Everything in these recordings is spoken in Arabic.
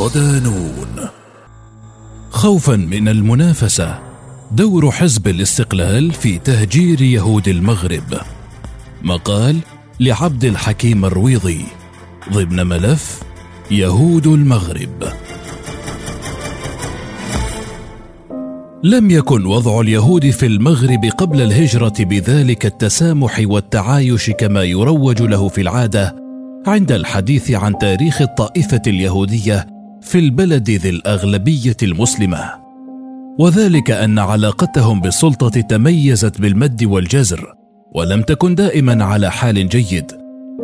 ودانون خوفا من المنافسة. دور حزب الاستقلال في تهجير يهود المغرب. مقال لعبد الحكيم الرويضي. ضمن ملف يهود المغرب. لم يكن وضع اليهود في المغرب قبل الهجرة بذلك التسامح والتعايش كما يروج له في العادة عند الحديث عن تاريخ الطائفة اليهودية في البلد ذي الأغلبية المسلمة. وذلك أن علاقتهم بالسلطة تميزت بالمد والجزر ولم تكن دائما على حال جيد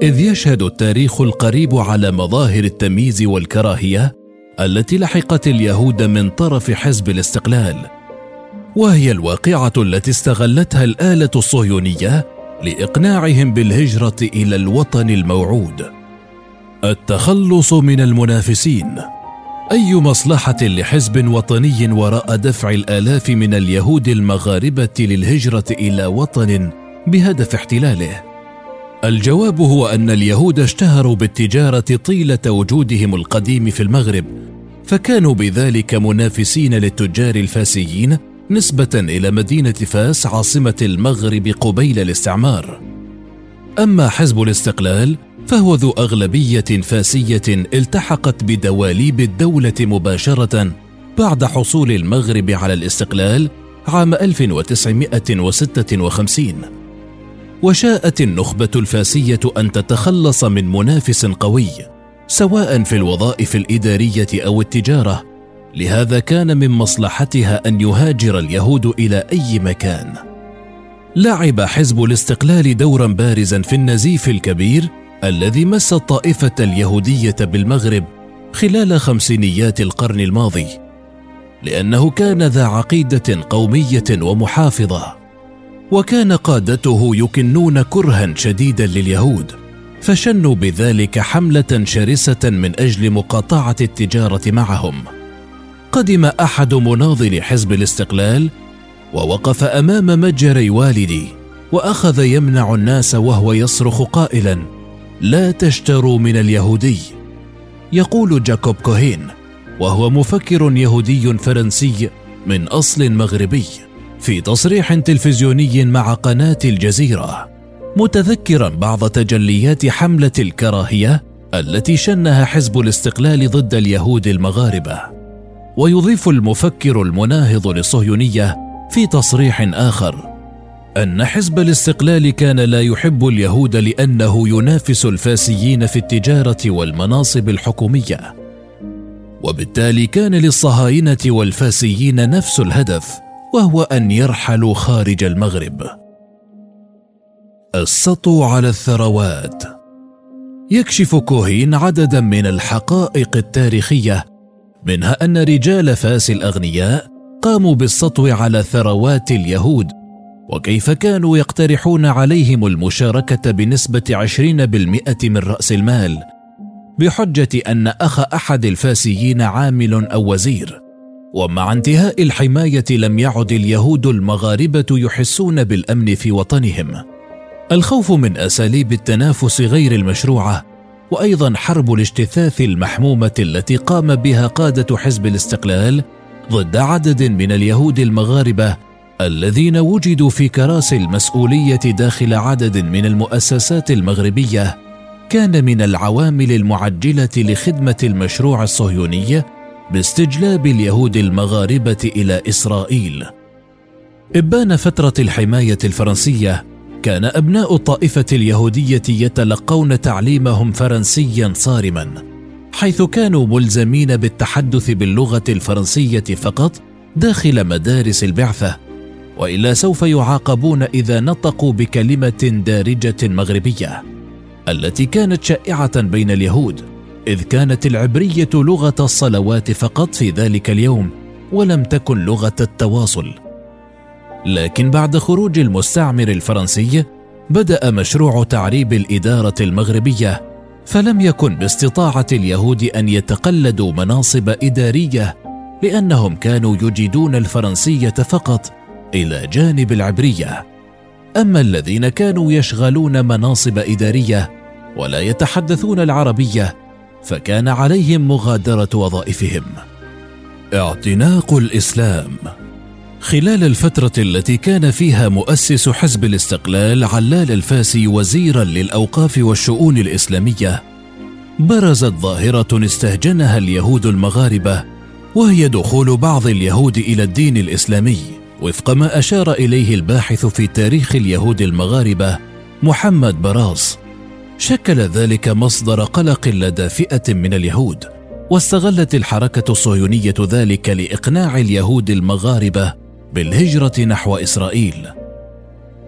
إذ يشهد التاريخ القريب على مظاهر التمييز والكراهية التي لحقت اليهود من طرف حزب الاستقلال. وهي الواقعة التي استغلتها الآلة الصهيونية لإقناعهم بالهجرة إلى الوطن الموعود. التخلص من المنافسين. أي مصلحة لحزب وطني وراء دفع الآلاف من اليهود المغاربة للهجرة إلى وطن بهدف احتلاله. الجواب هو أن اليهود اشتهروا بالتجارة طيلة وجودهم القديم في المغرب فكانوا بذلك منافسين للتجار الفاسيين نسبة إلى مدينة فاس عاصمة المغرب قبيل الاستعمار. أما حزب الاستقلال فهو ذو أغلبية فاسية التحقت بدواليب الدولة مباشرة بعد حصول المغرب على الاستقلال عام 1956 وشاءت النخبة الفاسية أن تتخلص من منافس قوي سواء في الوظائف الإدارية أو التجارة. لهذا كان من مصلحتها أن يهاجر اليهود إلى أي مكان. لعب حزب الاستقلال دورا بارزا في النزيف الكبير الذي مس الطائفة اليهودية بالمغرب خلال خمسينيات القرن الماضي لأنه كان ذا عقيدة قومية ومحافظة وكان قادته يكنون كرها شديدا لليهود فشنوا بذلك حملة شرسة من أجل مقاطعة التجارة معهم. قدم أحد مناضلي حزب الاستقلال ووقف أمام متجري والدي وأخذ يمنع الناس وهو يصرخ قائلا لا تشتروا من اليهودي. يقول جاكوب كوهين وهو مفكر يهودي فرنسي من أصل مغربي في تصريح تلفزيوني مع قناة الجزيرة متذكرا بعض تجليات حملة الكراهية التي شنها حزب الاستقلال ضد اليهود المغاربة. ويضيف المفكر المناهض للصهيونية في تصريح آخر أن حزب الاستقلال كان لا يحب اليهود لأنه ينافس الفاسيين في التجارة والمناصب الحكومية. وبالتالي كان للصهاينة والفاسيين نفس الهدف وهو أن يرحلوا خارج المغرب. السطو على الثروات. يكشف كوهين عددا من الحقائق التاريخية منها أن رجال فاس الأغنياء قاموا بالسطو على ثروات اليهود وكيف كانوا يقترحون عليهم بنسبة عشرين بالمئة من رأس المال بحجة أن أخ أحد الفاسيين عامل أو وزير. ومع انتهاء الحماية لم يعد اليهود المغاربة يحسون بالأمن في وطنهم. الخوف من أساليب التنافس غير المشروعة وأيضا حرب الاجتثاث المحمومة التي قام بها قادة حزب الاستقلال ضد عدد من اليهود المغاربة الذين وجدوا في كراسي المسؤولية داخل عدد من المؤسسات المغربية كان من العوامل المعجلة لخدمة المشروع الصهيوني باستجلاب اليهود المغاربة إلى إسرائيل. إبان فترة الحماية الفرنسية كان أبناء الطائفة اليهودية يتلقون تعليمهم فرنسيا صارما حيث كانوا ملزمين بالتحدث باللغة الفرنسية فقط داخل مدارس البعثة. وإلا سوف يعاقبون إذا نطقوا بكلمة دارجة مغربية التي كانت شائعة بين اليهود إذ كانت العبرية لغة الصلوات فقط في ذلك اليوم ولم تكن لغة التواصل. لكن بعد خروج المستعمر الفرنسي بدأ مشروع تعريب الإدارة المغربية فلم يكن باستطاعة اليهود أن يتقلدوا مناصب إدارية لأنهم كانوا يجيدون الفرنسية فقط إلى جانب العبرية. أما الذين كانوا يشغلون مناصب إدارية ولا يتحدثون العربية فكان عليهم مغادرة وظائفهم. اعتناق الإسلام. خلال الفترة التي كان فيها مؤسس حزب الاستقلال علال الفاسي وزيرا للأوقاف والشؤون الإسلامية برزت ظاهرة استهجنها اليهود المغاربة وهي دخول بعض اليهود إلى الدين الإسلامي. وفق ما أشار إليه الباحث في تاريخ اليهود المغاربة محمد براس شكل ذلك مصدر قلق لدى فئة من اليهود واستغلت الحركة الصهيونية ذلك لإقناع اليهود المغاربة بالهجرة نحو إسرائيل.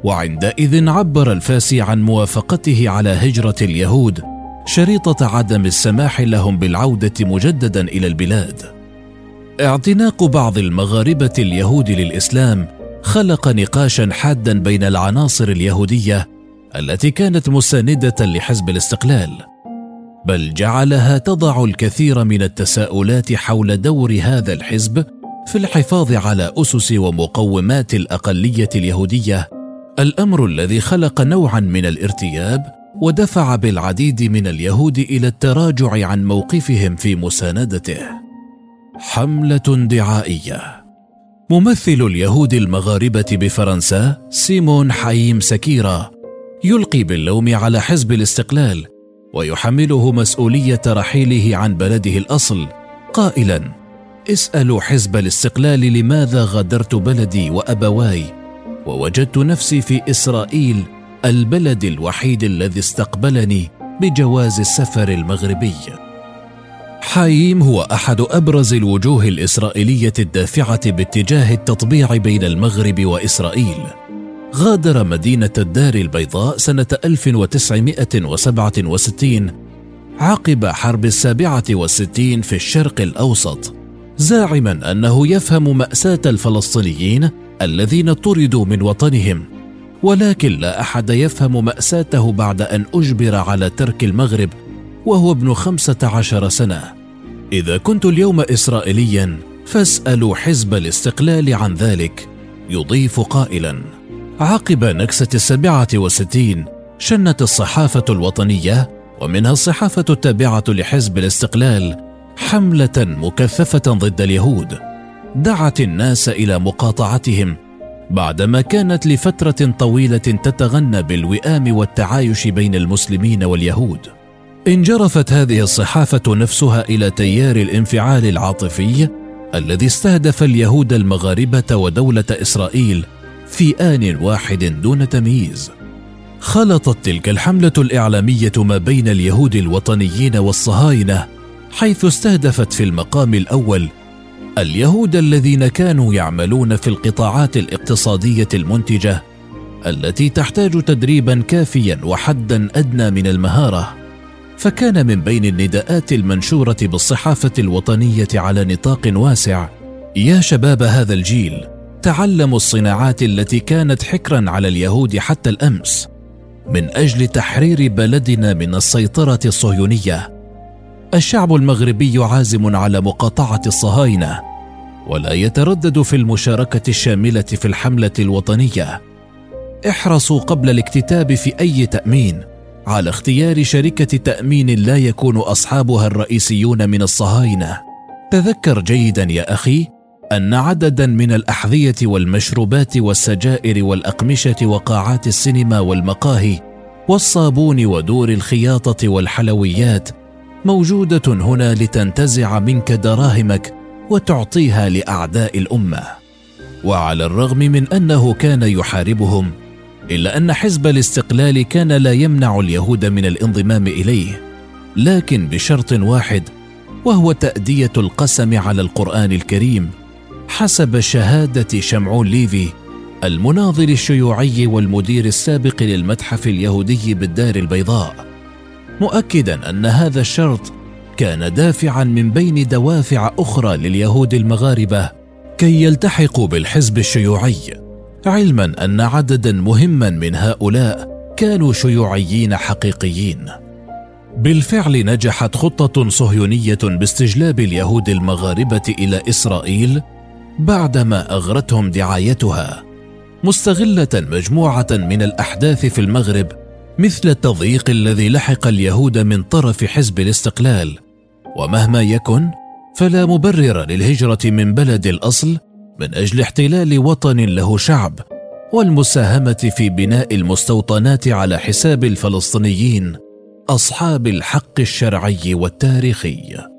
وعندئذ عبر الفاسي عن موافقته على هجرة اليهود شريطة عدم السماح لهم بالعودة مجددا إلى البلاد. اعتناق بعض المغاربة اليهود للإسلام خلق نقاشا حادا بين العناصر اليهودية التي كانت مسانده لحزب الاستقلال بل جعلها تضع الكثير من التساؤلات حول دور هذا الحزب في الحفاظ على أسس ومقومات الأقلية اليهودية الأمر الذي خلق نوعا من الارتياب ودفع بالعديد من اليهود إلى التراجع عن موقفهم في مساندته. حملة دعائية. ممثل اليهود المغاربة بفرنسا سيمون حايم سكيرا يلقي باللوم على حزب الاستقلال ويحمله مسؤولية رحيله عن بلده الأصل. قائلا اسألوا حزب الاستقلال لماذا غادرت بلدي وأبواي ووجدت نفسي في إسرائيل البلد الوحيد الذي استقبلني بجواز السفر المغربي. حايم هو أحد أبرز الوجوه الإسرائيلية الدافعة باتجاه التطبيع بين المغرب وإسرائيل. غادر مدينة الدار البيضاء سنة 1967 عقب حرب السابعة والستين في الشرق الأوسط زاعما أنه يفهم مأساة الفلسطينيين الذين طردوا من وطنهم. ولكن لا أحد يفهم مأساته بعد أن أجبر على ترك المغرب وهو ابن خمسة عشر سنة. إذا كنت اليوم اسرائيليا فاسألوا حزب الاستقلال عن ذلك يضيف قائلا عقب نكسة السابعة والستين شنت الصحافة الوطنية ومنها الصحافة التابعة لحزب الاستقلال حملة مكثفة ضد اليهود. دعت الناس إلى مقاطعتهم بعدما كانت لفترة طويلة تتغنى بالوئام والتعايش بين المسلمين واليهود. انجرفت هذه الصحافة نفسها إلى تيار الانفعال العاطفي الذي استهدف اليهود المغاربة ودولة إسرائيل في آن واحد دون تمييز. خلطت تلك الحملة الإعلامية ما بين اليهود الوطنيين والصهاينة حيث استهدفت في المقام الأول اليهود الذين كانوا يعملون في القطاعات الاقتصادية المنتجة التي تحتاج تدريبا كافيا وحدا أدنى من المهارة. فكان من بين النداءات المنشورة بالصحافة الوطنية على نطاق واسع يا شباب هذا الجيل تعلموا الصناعات التي كانت حكرا على اليهود حتى الأمس من أجل تحرير بلدنا من السيطرة الصهيونية. الشعب المغربي عازم على مقاطعة الصهاينة ولا يتردد في المشاركة الشاملة في الحملة الوطنية. احرصوا قبل الاكتتاب في أي تأمين على اختيار شركة تأمين لا يكون أصحابها الرئيسيون من الصهاينة. تذكر جيدا يا أخي أن عددا من الأحذية والمشروبات والسجائر والأقمشة وقاعات السينما والمقاهي والصابون ودور الخياطة والحلويات موجودة هنا لتنتزع منك دراهمك وتعطيها لأعداء الأمة. وعلى الرغم من أنه كان يحاربهم إلا أن حزب الاستقلال كان لا يمنع اليهود من الانضمام إليه لكن بشرط واحد وهو تأدية القسم على القرآن الكريم حسب شهادة شمعون ليفي المناظر الشيوعي والمدير السابق للمتحف اليهودي بالدار البيضاء مؤكدا أن هذا الشرط كان دافعا من بين دوافع أخرى لليهود المغاربة كي يلتحقوا بالحزب الشيوعي. علما أن عددا مهما من هؤلاء كانوا شيوعيين حقيقيين. بالفعل نجحت خطة صهيونية باستجلاب اليهود المغاربة إلى إسرائيل بعدما أغرتهم دعايتها مستغلة مجموعة من الأحداث في المغرب مثل التضييق الذي لحق اليهود من طرف حزب الاستقلال. ومهما يكن فلا مبرر للهجرة من بلد الأصل من أجل احتلال وطن له شعب والمساهمة في بناء المستوطنات على حساب الفلسطينيين أصحاب الحق الشرعي والتاريخي.